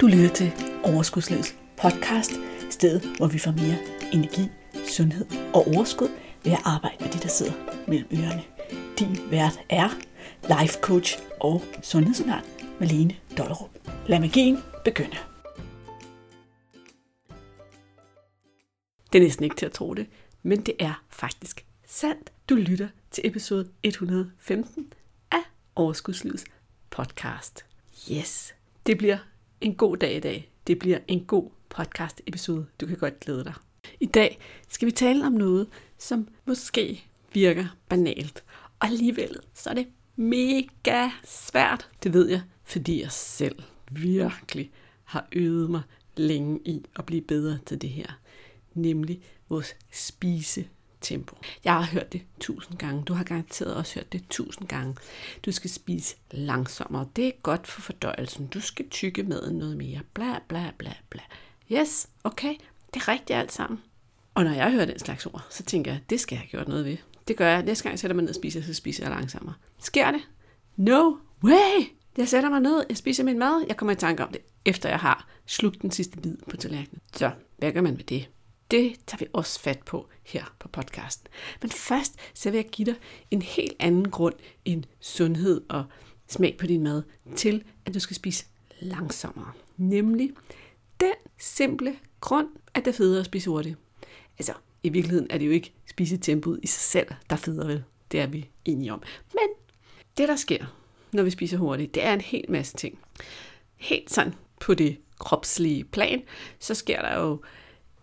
Du lytter til Overskudslivets podcast, stedet hvor vi får mere energi, sundhed og overskud ved at arbejde med de, der sidder mellem ørerne. Din vært er life coach og sundhedsundern Malene Dollerup. Lad magien begynde. Det er næsten ikke til at tro det, men det er faktisk sandt. Du lytter til episode 115 af Overskudslivets podcast. Yes, det bliver en god dag i dag. Det bliver en god podcast episode. Du kan godt glæde dig. I dag skal vi tale om noget, som måske virker banalt. Og alligevel så er det mega svært. Det ved jeg, fordi jeg selv virkelig har øvet mig længe i at blive bedre til det her. Nemlig vores spise tempo. Jeg har hørt det tusind gange. Du har garanteret også hørt det tusind gange. Du skal spise langsommere. Det er godt for fordøjelsen. Du skal tykke maden noget mere. Bla, bla, bla, bla. Yes, okay. Det er rigtigt alt sammen. Og når jeg hører den slags ord, så tænker jeg, det skal jeg have gjort noget ved. Det gør jeg. Næste gang jeg sætter mig ned og spiser, så spiser jeg langsommere. Sker det? No way! Jeg sætter mig ned, jeg spiser min mad, jeg kommer i tanke om det, efter jeg har slugt den sidste bid på tallerkenen. Så, hvad gør man med det? Det tager vi også fat på her på podcasten. Men først så vil jeg give dig en helt anden grund end sundhed og smag på din mad til, at du skal spise langsommere. Nemlig den simple grund, at det er federe at spise hurtigt. Altså, i virkeligheden er det jo ikke spisetempoet i sig selv, der federe vel. Det er vi enige om. Men det, der sker, når vi spiser hurtigt, det er en hel masse ting. Helt sådan på det kropslige plan, så sker der jo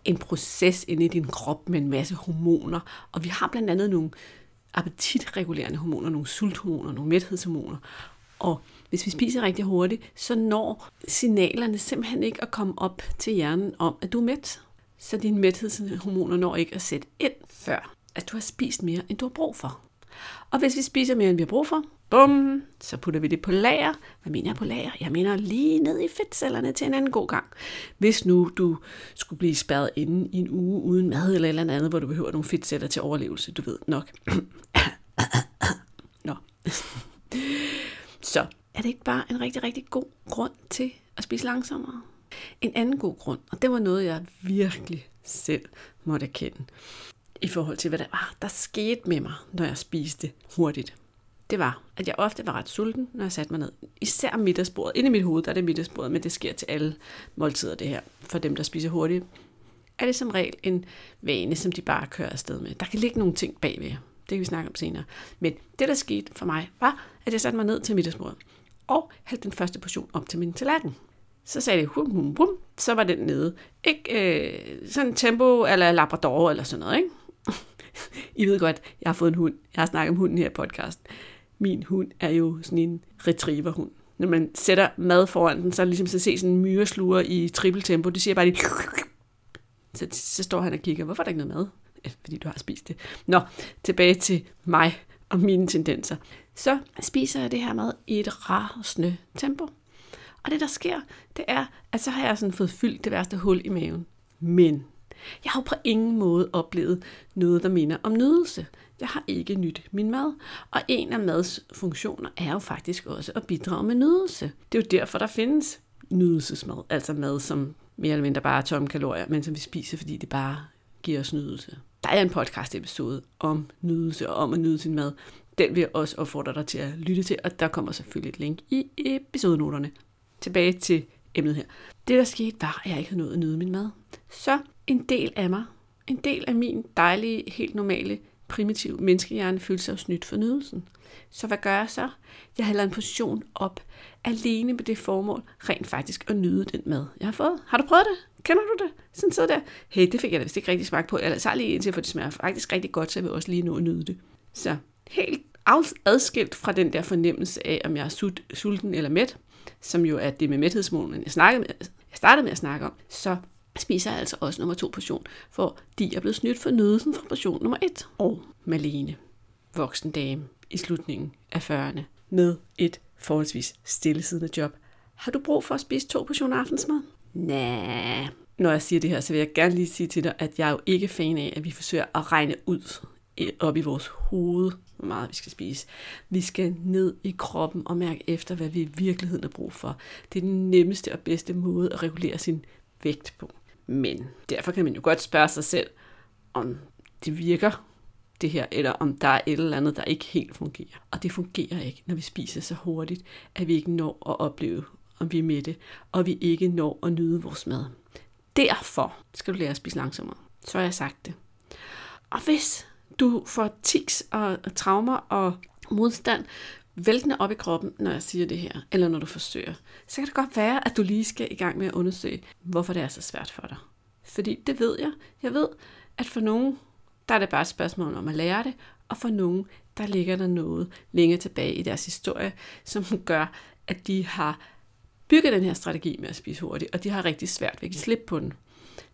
en proces inde i din krop med en masse hormoner. Og vi har blandt andet nogle appetitregulerende hormoner, nogle sulthormoner, nogle mæthedshormoner. Og hvis vi spiser rigtig hurtigt, så når signalerne simpelthen ikke at komme op til hjernen om, at du er mæt. Så dine mæthedshormoner når ikke at sætte ind før, at du har spist mere, end du har brug for. Og hvis vi spiser mere, end vi har brug for, bum, så putter vi det på lager. Hvad mener jeg på lager? Jeg mener lige ned i fedtcellerne til en anden god gang. Hvis nu du skulle blive spærret inde i en uge uden mad eller eller andet, hvor du behøver nogle fedtceller til overlevelse, du ved nok. Nå. så er det ikke bare en rigtig, rigtig god grund til at spise langsommere? En anden god grund, og det var noget, jeg virkelig selv måtte erkende, i forhold til, hvad der var, der skete med mig, når jeg spiste hurtigt. Det var, at jeg ofte var ret sulten, når jeg satte mig ned. Især middagsbordet. Inde i mit hoved, der er det middagsbordet, men det sker til alle måltider, det her. For dem, der spiser hurtigt, er det som regel en vane, som de bare kører afsted med. Der kan ligge nogle ting bagved. Det kan vi snakke om senere. Men det, der skete for mig, var, at jeg satte mig ned til middagsbordet og hældte den første portion op til min tallerken. Så sagde det hum, hum, hum, så var den nede. Ikke øh, sådan tempo eller labrador eller sådan noget, ikke? I ved godt, jeg har fået en hund. Jeg har snakket om hunden her i podcasten. Min hund er jo sådan en retrieverhund. Når man sætter mad foran den, så er det ligesom så se sådan en myresluger i trippeltempo. Det siger bare lige... Så, så står han og kigger, hvorfor er der ikke noget mad? Ja, fordi du har spist det. Nå, tilbage til mig og mine tendenser. Så spiser jeg det her mad i et rasende tempo. Og det, der sker, det er, at så har jeg sådan fået fyldt det værste hul i maven. Men jeg har jo på ingen måde oplevet noget, der minder om nydelse. Jeg har ikke nyt min mad, og en af mads funktioner er jo faktisk også at bidrage med nydelse. Det er jo derfor, der findes nydelsesmad, altså mad, som mere eller mindre bare er tomme kalorier, men som vi spiser, fordi det bare giver os nydelse. Der er en podcast episode om nydelse og om at nyde sin mad. Den vil jeg også opfordre dig til at lytte til, og der kommer selvfølgelig et link i episodenoterne. Tilbage til emnet her. Det, der skete, var, at jeg ikke havde nået at nyde min mad. Så en del af mig, en del af min dejlige, helt normale, primitive menneskehjerne følte sig snydt for nydelsen. Så hvad gør jeg så? Jeg hælder en position op, alene med det formål, rent faktisk at nyde den mad, jeg har fået. Har du prøvet det? Kender du det? Sådan sidder der. Hey, det fik jeg da vist ikke rigtig smagt på. Eller så lige indtil, for det smager faktisk rigtig godt, så jeg vil også lige nå at nyde det. Så helt adskilt fra den der fornemmelse af, om jeg er sulten eller mæt, som jo er det med mæthedsmålen, jeg, snakkede med, jeg startede med at snakke om, så spiser jeg altså også nummer to portion, for de er blevet snydt for nydelsen fra portion nummer et. Og Malene, voksen dame i slutningen af 40'erne, med et forholdsvis stillesiddende job. Har du brug for at spise to portioner aftensmad? Nej. Når jeg siger det her, så vil jeg gerne lige sige til dig, at jeg er jo ikke fan af, at vi forsøger at regne ud op i vores hoved, hvor meget vi skal spise. Vi skal ned i kroppen og mærke efter, hvad vi i virkeligheden har brug for. Det er den nemmeste og bedste måde at regulere sin vægt på. Men derfor kan man jo godt spørge sig selv, om det virker, det her, eller om der er et eller andet, der ikke helt fungerer. Og det fungerer ikke, når vi spiser så hurtigt, at vi ikke når at opleve, om vi er mætte, og vi ikke når at nyde vores mad. Derfor skal du lære at spise langsommere. Så har jeg sagt det. Og hvis du får tics og traumer og modstand væltende op i kroppen, når jeg siger det her, eller når du forsøger, så kan det godt være, at du lige skal i gang med at undersøge, hvorfor det er så svært for dig. Fordi det ved jeg. Jeg ved, at for nogen, der er det bare et spørgsmål om at lære det, og for nogen, der ligger der noget længere tilbage i deres historie, som gør, at de har bygget den her strategi med at spise hurtigt, og de har rigtig svært ved at slippe på den.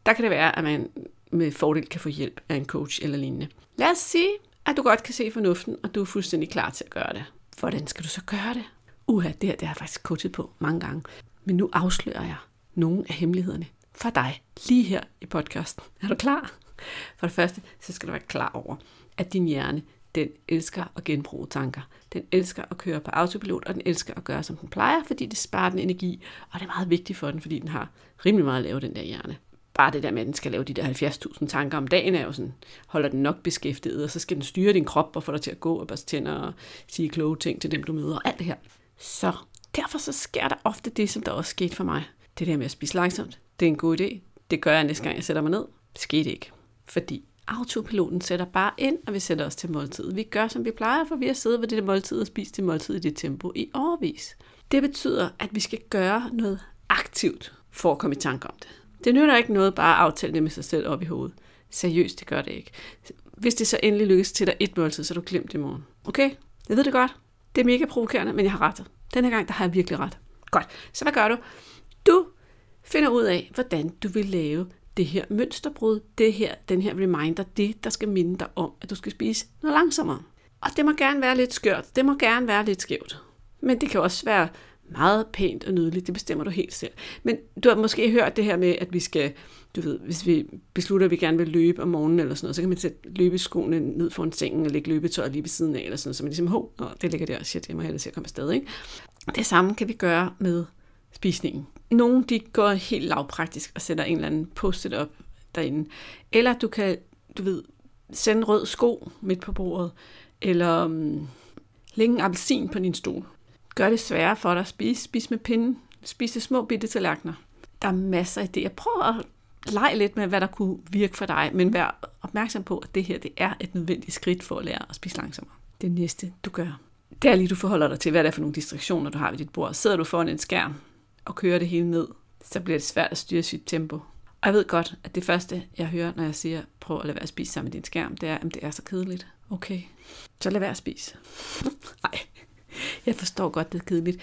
Der kan det være, at man med fordel kan få hjælp af en coach eller lignende. Lad os sige, at du godt kan se fornuften, og du er fuldstændig klar til at gøre det. Hvordan skal du så gøre det? Uha, det her det har jeg faktisk coachet på mange gange. Men nu afslører jeg nogle af hemmelighederne for dig, lige her i podcasten. Er du klar? For det første, så skal du være klar over, at din hjerne, den elsker at genbruge tanker. Den elsker at køre på autopilot, og den elsker at gøre, som den plejer, fordi det sparer den energi, og det er meget vigtigt for den, fordi den har rimelig meget at lave, den der hjerne. Bare det der med, at den skal lave de der 70.000 tanker om dagen, er jo sådan, holder den nok beskæftiget, og så skal den styre din krop og få dig til at gå og børste tænder og sige kloge ting til dem, du møder, og alt det her. Så derfor så sker der ofte det, som der også skete for mig. Det der med at spise langsomt, det er en god idé. Det gør jeg næste gang, jeg sætter mig ned. Det skete ikke. Fordi autopiloten sætter bare ind, og vi sætter os til måltid. Vi gør, som vi plejer, for vi har siddet ved det måltid og spist det måltid i det tempo i overvis. Det betyder, at vi skal gøre noget aktivt for at komme i tanke om det. Det nytter ikke noget bare at aftale det med sig selv op i hovedet. Seriøst, det gør det ikke. Hvis det så endelig lykkes til dig et måltid, så er du glemt i morgen. Okay? Jeg ved det godt. Det er mega provokerende, men jeg har ret. Denne gang, der har jeg virkelig ret. Godt. Så hvad gør du? Du finder ud af, hvordan du vil lave det her mønsterbrud, det her, den her reminder, det, der skal minde dig om, at du skal spise noget langsommere. Og det må gerne være lidt skørt, det må gerne være lidt skævt. Men det kan også være meget pænt og nydeligt, det bestemmer du helt selv. Men du har måske hørt det her med, at vi skal, du ved, hvis vi beslutter, at vi gerne vil løbe om morgenen eller sådan noget, så kan man sætte løbeskoene ned foran sengen og lægge løbetøj lige ved siden af, eller sådan noget, så man ligesom, hov, det ligger der, shit, jeg må hellere se at komme afsted, ikke? Det samme kan vi gøre med spisningen. Nogle de går helt lavpraktisk og sætter en eller anden post-it op derinde. Eller du kan, du ved, sende rød sko midt på bordet, eller um, lægge en appelsin på din stol. Gør det sværere for dig at spise. Spis med pinden. Spis det små bitte tallerkener. Der er masser af idéer. Prøv at lege lidt med, hvad der kunne virke for dig, men vær opmærksom på, at det her det er et nødvendigt skridt for at lære at spise langsommere. Det næste, du gør, det er lige, du forholder dig til, hvad det er for nogle distraktioner, du har ved dit bord. Sidder du foran en skærm, og kører det hele ned, så bliver det svært at styre sit tempo. Og jeg ved godt, at det første, jeg hører, når jeg siger, prøv at lade være at spise sammen med din skærm, det er, at det er så kedeligt. Okay, så lad være at spise. Nej, jeg forstår godt, det er kedeligt.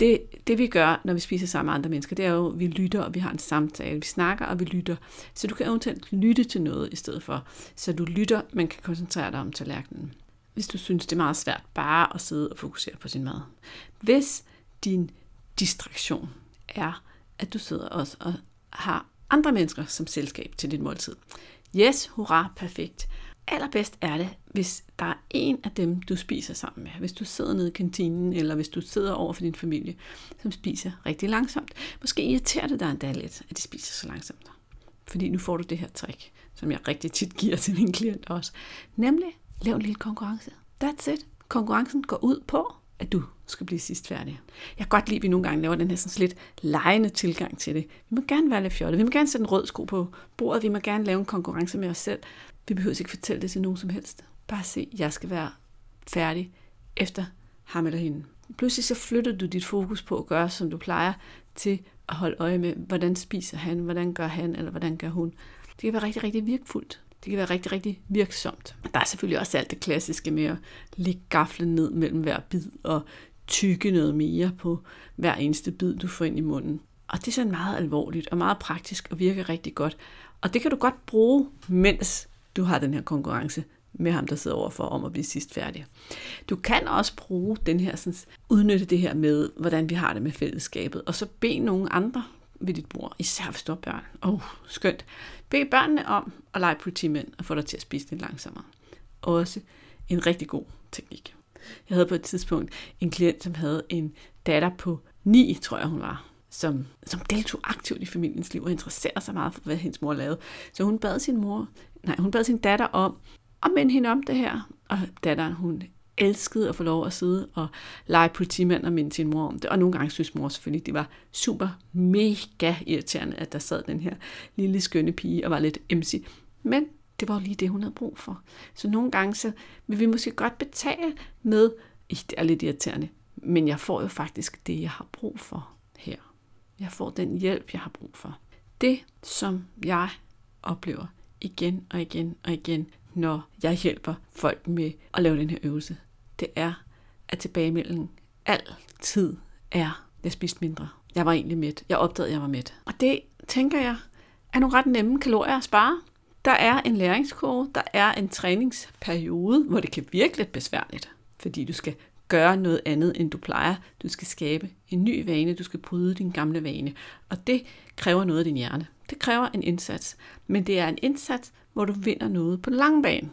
Det, det vi gør, når vi spiser sammen med andre mennesker, det er jo, at vi lytter, og vi har en samtale. Vi snakker, og vi lytter. Så du kan eventuelt lytte til noget i stedet for. Så du lytter, men kan koncentrere dig om tallerkenen. Hvis du synes, det er meget svært bare at sidde og fokusere på sin mad. Hvis din distraktion er, at du sidder også og har andre mennesker som selskab til dit måltid. Yes, hurra, perfekt. Allerbedst er det, hvis der er en af dem, du spiser sammen med. Hvis du sidder nede i kantinen, eller hvis du sidder over for din familie, som spiser rigtig langsomt. Måske irriterer det dig endda lidt, at de spiser så langsomt. Fordi nu får du det her trick, som jeg rigtig tit giver til mine klienter også. Nemlig, lav en lille konkurrence. That's it. Konkurrencen går ud på, at du skal blive sidst færdig. Jeg kan godt lide, at vi nogle gange laver den her sådan lidt lejende tilgang til det. Vi må gerne være lidt fjollet. Vi må gerne sætte en rød sko på bordet. Vi må gerne lave en konkurrence med os selv. Vi behøver ikke fortælle det til nogen som helst. Bare se, jeg skal være færdig efter ham eller hende. Pludselig så flytter du dit fokus på at gøre, som du plejer, til at holde øje med, hvordan spiser han, hvordan gør han, eller hvordan gør hun. Det kan være rigtig, rigtig virkfuldt. Det kan være rigtig, rigtig virksomt. Der er selvfølgelig også alt det klassiske med at lægge gaflen ned mellem hver bid og tykke noget mere på hver eneste bid, du får ind i munden. Og det er sådan meget alvorligt og meget praktisk og virker rigtig godt. Og det kan du godt bruge, mens du har den her konkurrence med ham, der sidder overfor om at blive sidst færdig. Du kan også bruge den her, sådan, udnytte det her med, hvordan vi har det med fællesskabet, og så bede nogle andre ved dit bord, især hvis du har børn. Åh, oh, skønt. Bed børnene om at lege politimænd og få dig til at spise lidt langsommere. også en rigtig god teknik. Jeg havde på et tidspunkt en klient, som havde en datter på 9, tror jeg hun var, som, som deltog aktivt i familiens liv og interesserede sig meget for, hvad hendes mor lavede. Så hun bad sin mor, nej, hun bad sin datter om at minde hende om det her. Og datteren, hun elskede at få lov at sidde og lege politimand og minde sin mor om det. Og nogle gange synes mor selvfølgelig, det var super mega irriterende, at der sad den her lille skønne pige og var lidt emsig. Men det var jo lige det, hun havde brug for. Så nogle gange så vil vi måske godt betale med, det er lidt irriterende, men jeg får jo faktisk det, jeg har brug for her. Jeg får den hjælp, jeg har brug for. Det, som jeg oplever igen og igen og igen, når jeg hjælper folk med at lave den her øvelse, det er, at tilbagemeldingen altid er, jeg spiste mindre. Jeg var egentlig mæt. Jeg opdagede, at jeg var mæt. Og det, tænker jeg, er nogle ret nemme kalorier at spare. Der er en læringskurve, der er en træningsperiode, hvor det kan virke lidt besværligt, fordi du skal gøre noget andet, end du plejer. Du skal skabe en ny vane, du skal bryde din gamle vane, og det kræver noget af din hjerne. Det kræver en indsats, men det er en indsats, hvor du vinder noget på lang bane.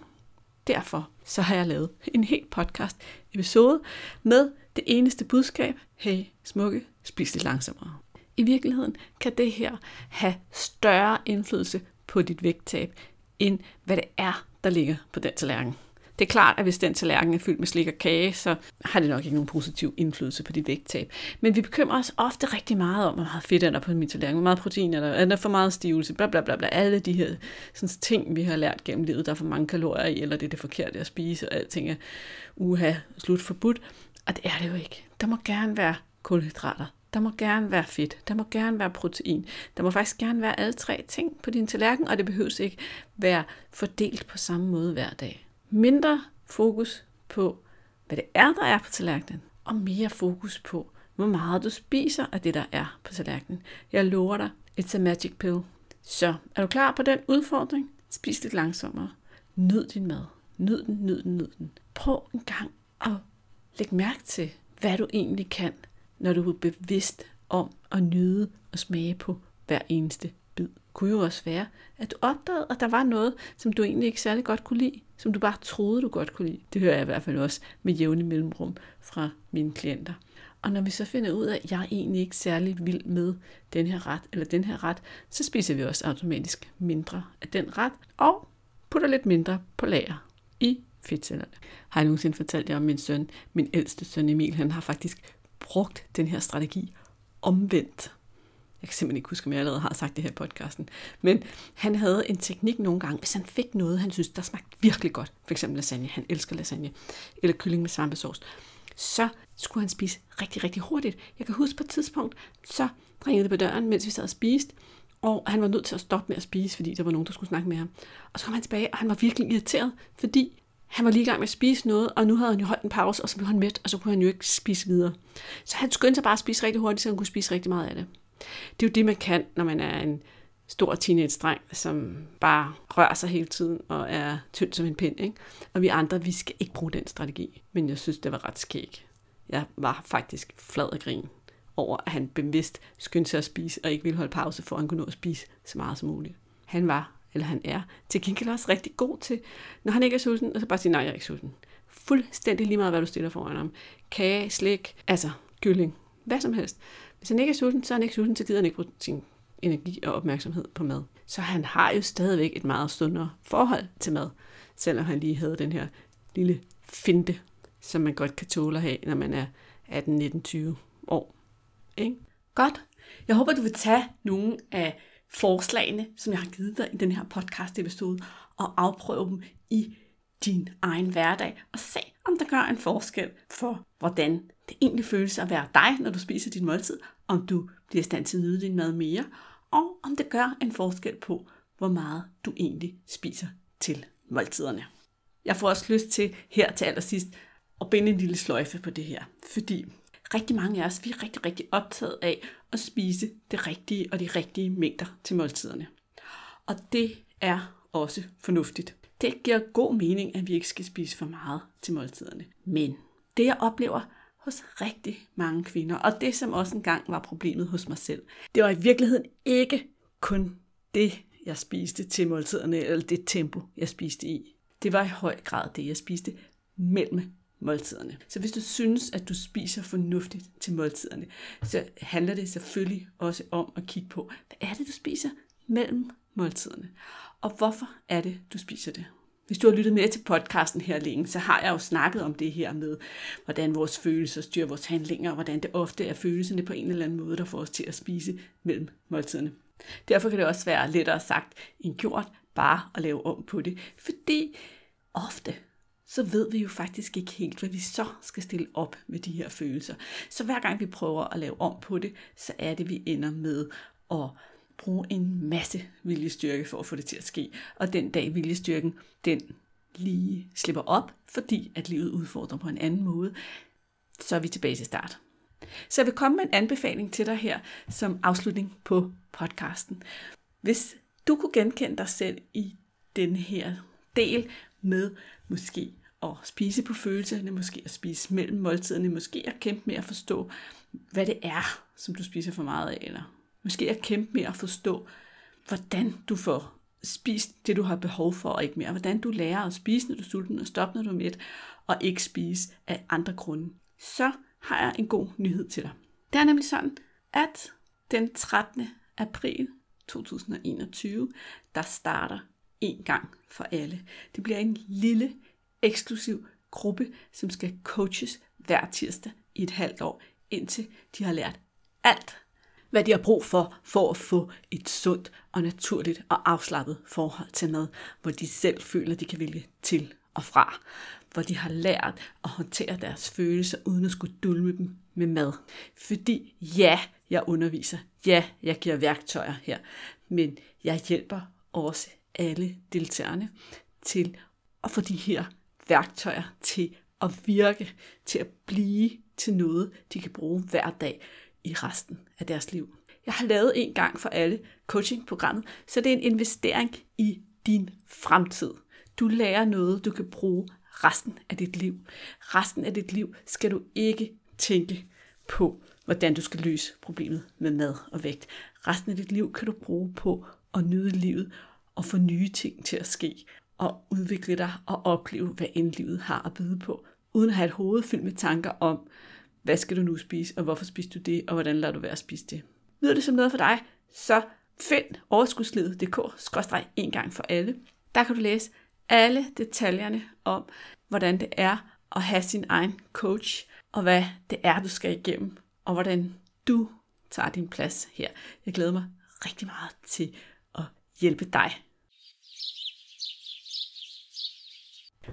Derfor så har jeg lavet en helt podcast episode med det eneste budskab, hey smukke, spis lidt langsommere. I virkeligheden kan det her have større indflydelse på dit vægttab, end hvad det er, der ligger på den tallerken. Det er klart, at hvis den tallerken er fyldt med slik og kage, så har det nok ikke nogen positiv indflydelse på dit vægttab. Men vi bekymrer os ofte rigtig meget om, hvor meget fedt er der på min tallerken, hvor meget protein er der, er der for meget stivelse, bla bla bla bla. Alle de her sådan, ting, vi har lært gennem livet, der er for mange kalorier i, eller det er det forkerte at spise, og alting er uha, slut forbudt. Og det er det jo ikke. Der må gerne være kulhydrater. Der må gerne være fedt, der må gerne være protein, der må faktisk gerne være alle tre ting på din tallerken, og det behøves ikke være fordelt på samme måde hver dag mindre fokus på, hvad det er, der er på tallerkenen, og mere fokus på, hvor meget du spiser af det, der er på tallerkenen. Jeg lover dig, it's a magic pill. Så er du klar på den udfordring? Spis lidt langsommere. Nyd din mad. Nyd den, nyd den, nyd den. Prøv en gang at lægge mærke til, hvad du egentlig kan, når du er bevidst om at nyde og smage på hver eneste. Kunne jo også være, at du opdagede, at der var noget, som du egentlig ikke særlig godt kunne lide, som du bare troede, du godt kunne lide. Det hører jeg i hvert fald også med jævne mellemrum fra mine klienter. Og når vi så finder ud af, at jeg er egentlig ikke særlig vild med den her ret eller den her ret, så spiser vi også automatisk mindre af den ret, og putter lidt mindre på lager i fedtcellerne. Har jeg nogensinde fortalt jer om min søn, min ældste søn Emil, han har faktisk brugt den her strategi omvendt. Jeg kan simpelthen ikke huske, om jeg allerede har sagt det her i podcasten. Men han havde en teknik nogle gange, hvis han fik noget, han synes, der smagte virkelig godt. For eksempel lasagne. Han elsker lasagne. Eller kylling med svampesauce. Så skulle han spise rigtig, rigtig hurtigt. Jeg kan huske på et tidspunkt, så ringede det på døren, mens vi sad og spiste. Og han var nødt til at stoppe med at spise, fordi der var nogen, der skulle snakke med ham. Og så kom han tilbage, og han var virkelig irriteret, fordi han var lige i gang med at spise noget, og nu havde han jo holdt en pause, og så blev han mæt, og så kunne han jo ikke spise videre. Så han skyndte sig bare at spise rigtig hurtigt, så han kunne spise rigtig meget af det. Det er jo det, man kan, når man er en stor teenage-dreng, som bare rører sig hele tiden og er tynd som en pind. Ikke? Og vi andre, vi skal ikke bruge den strategi. Men jeg synes, det var ret skæg. Jeg var faktisk flad af grin over, at han bevidst skyndte sig at spise, og ikke ville holde pause, for at han kunne nå at spise så meget som muligt. Han var, eller han er, til gengæld også rigtig god til, når han ikke er sulten, og så bare sige, nej, jeg er ikke sulten. Fuldstændig lige meget, hvad du stiller foran ham. Kage, slik, altså kylling, hvad som helst. Hvis han ikke er sulten, så er han ikke sulten, så gider han ikke bruge sin energi og opmærksomhed på mad. Så han har jo stadigvæk et meget sundere forhold til mad, selvom han lige havde den her lille finte, som man godt kan tåle at have, når man er 18, 19, 20 år. Ikke? Godt. Jeg håber, du vil tage nogle af forslagene, som jeg har givet dig i den her podcast episode, og afprøve dem i din egen hverdag, og se, om der gør en forskel for, hvordan det egentlig føles at være dig, når du spiser din måltid, om du bliver i stand til at nyde din mad mere, og om det gør en forskel på, hvor meget du egentlig spiser til måltiderne. Jeg får også lyst til her til allersidst at binde en lille sløjfe på det her, fordi rigtig mange af os, vi er rigtig, rigtig optaget af at spise det rigtige og de rigtige mængder til måltiderne. Og det er også fornuftigt. Det giver god mening, at vi ikke skal spise for meget til måltiderne. Men det jeg oplever hos rigtig mange kvinder, og det som også engang var problemet hos mig selv, det var i virkeligheden ikke kun det, jeg spiste til måltiderne, eller det tempo, jeg spiste i. det var i høj grad det, jeg spiste mellem måltiderne. Så hvis du synes, at du spiser fornuftigt til måltiderne, så handler det selvfølgelig også om at kigge på, hvad er det, du spiser mellem måltiderne? Og hvorfor er det, du spiser det? Hvis du har lyttet med til podcasten her længe, så har jeg jo snakket om det her med, hvordan vores følelser styrer vores handlinger, og hvordan det ofte er følelserne på en eller anden måde, der får os til at spise mellem måltiderne. Derfor kan det også være lettere sagt end gjort bare at lave om på det, fordi ofte så ved vi jo faktisk ikke helt, hvad vi så skal stille op med de her følelser. Så hver gang vi prøver at lave om på det, så er det, vi ender med at bruge en masse viljestyrke for at få det til at ske. Og den dag viljestyrken, den lige slipper op, fordi at livet udfordrer på en anden måde, så er vi tilbage til start. Så jeg vil komme med en anbefaling til dig her som afslutning på podcasten. Hvis du kunne genkende dig selv i den her del med måske at spise på følelserne, måske at spise mellem måltiderne, måske at kæmpe med at forstå, hvad det er, som du spiser for meget af, eller måske at kæmpe med at forstå, hvordan du får spist det, du har behov for, og ikke mere. Hvordan du lærer at spise, når du er sulten, og stoppe, når du er mæt, og ikke spise af andre grunde. Så har jeg en god nyhed til dig. Det er nemlig sådan, at den 13. april 2021, der starter en gang for alle. Det bliver en lille, eksklusiv gruppe, som skal coaches hver tirsdag i et halvt år, indtil de har lært alt, hvad de har brug for, for at få et sundt og naturligt og afslappet forhold til mad, hvor de selv føler, de kan vælge til og fra. Hvor de har lært at håndtere deres følelser, uden at skulle dulme dem med mad. Fordi ja, jeg underviser. Ja, jeg giver værktøjer her. Men jeg hjælper også alle deltagerne til at få de her værktøjer til at virke, til at blive til noget, de kan bruge hver dag i resten af deres liv. Jeg har lavet en gang for alle coachingprogrammet, så det er en investering i din fremtid. Du lærer noget, du kan bruge resten af dit liv. Resten af dit liv skal du ikke tænke på, hvordan du skal løse problemet med mad og vægt. Resten af dit liv kan du bruge på at nyde livet og få nye ting til at ske og udvikle dig og opleve, hvad end livet har at byde på, uden at have et hoved fyldt med tanker om, hvad skal du nu spise, og hvorfor spiser du det, og hvordan lader du være at spise det. Lyder det som noget for dig, så find overskudslivet.dk en gang for alle. Der kan du læse alle detaljerne om, hvordan det er at have sin egen coach, og hvad det er, du skal igennem, og hvordan du tager din plads her. Jeg glæder mig rigtig meget til at hjælpe dig.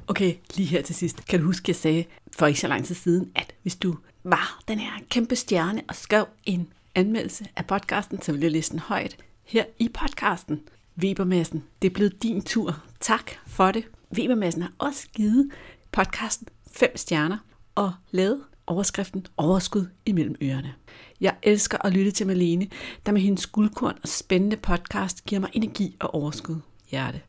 Okay, lige her til sidst. Kan du huske, jeg sagde for ikke så lang tid siden, at hvis du var den her kæmpe stjerne og skrev en anmeldelse af podcasten, så vil jeg læse den højt her i podcasten. Webermassen, det er blevet din tur. Tak for det. Webermassen har også givet podcasten 5 stjerner og lavet overskriften Overskud imellem ørerne. Jeg elsker at lytte til Malene, der med hendes guldkorn og spændende podcast giver mig energi og overskud. Hjerte.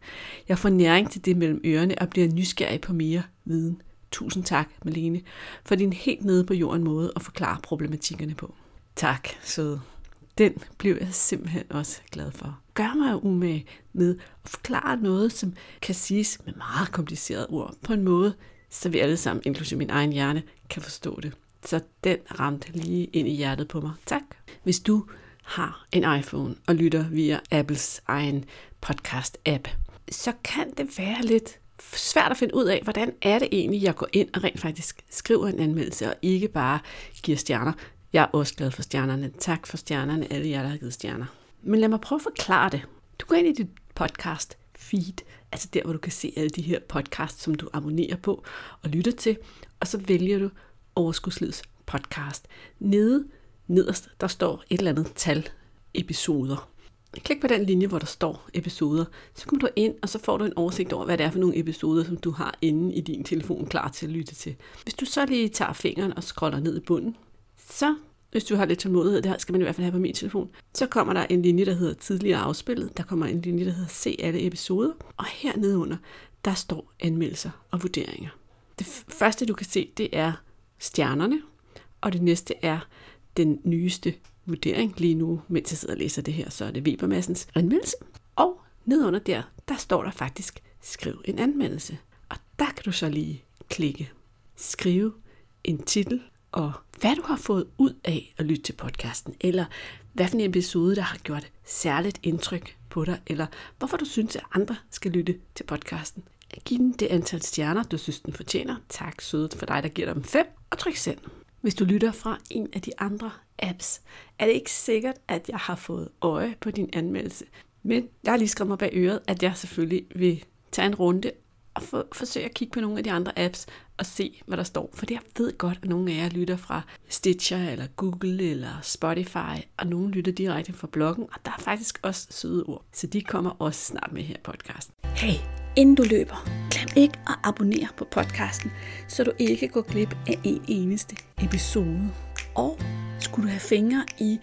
Jeg får næring til det mellem ørerne og bliver nysgerrig på mere viden. Tusind tak, Malene, for din helt nede på jorden måde at forklare problematikkerne på. Tak, søde. Den blev jeg simpelthen også glad for. Gør mig umage med at forklare noget, som kan siges med meget komplicerede ord på en måde, så vi alle sammen, inklusive min egen hjerne, kan forstå det. Så den ramte lige ind i hjertet på mig. Tak. Hvis du har en iPhone og lytter via Apples egen podcast-app, så kan det være lidt svært at finde ud af, hvordan er det egentlig, jeg går ind og rent faktisk skriver en anmeldelse, og ikke bare giver stjerner. Jeg er også glad for stjernerne. Tak for stjernerne, alle jer, der har givet stjerner. Men lad mig prøve at forklare det. Du går ind i dit podcast feed, altså der, hvor du kan se alle de her podcasts, som du abonnerer på og lytter til, og så vælger du Overskudslivets podcast. Nede nederst, der står et eller andet tal episoder. Klik på den linje, hvor der står episoder. Så kommer du ind, og så får du en oversigt over, hvad det er for nogle episoder, som du har inde i din telefon klar til at lytte til. Hvis du så lige tager fingeren og scroller ned i bunden, så hvis du har lidt tålmodighed, det skal man i hvert fald have på min telefon, så kommer der en linje, der hedder tidligere afspillet. Der kommer en linje, der hedder se alle episoder. Og hernede under, der står anmeldelser og vurderinger. Det første, du kan se, det er stjernerne, og det næste er den nyeste vurdering lige nu, mens jeg sidder og læser det her, så er det Webermassens anmeldelse. Og nedunder der, der står der faktisk skriv en anmeldelse. Og der kan du så lige klikke, skrive en titel og hvad du har fået ud af at lytte til podcasten, eller hvad for en episode, der har gjort særligt indtryk på dig, eller hvorfor du synes, at andre skal lytte til podcasten. Giv den det antal stjerner, du synes, den fortjener. Tak sødt for dig, der giver dem fem, og tryk send. Hvis du lytter fra en af de andre apps, er det ikke sikkert, at jeg har fået øje på din anmeldelse. Men jeg har lige skrevet mig bag øret, at jeg selvfølgelig vil tage en runde og for, forsøge at kigge på nogle af de andre apps og se, hvad der står. For jeg ved godt, at nogle af jer lytter fra Stitcher eller Google eller Spotify, og nogle lytter direkte fra bloggen, og der er faktisk også søde ord. Så de kommer også snart med her i podcasten. Hey, inden du løber, glem ikke at abonnere på podcasten, så du ikke går glip af en eneste episode. Og skulle du have fingre i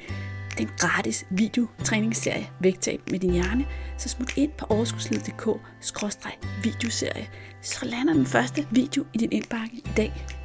den gratis videotræningsserie Vægtab med din hjerne, så smut ind på overskudslivet.dk-videoserie, så lander den første video i din indbakke i dag.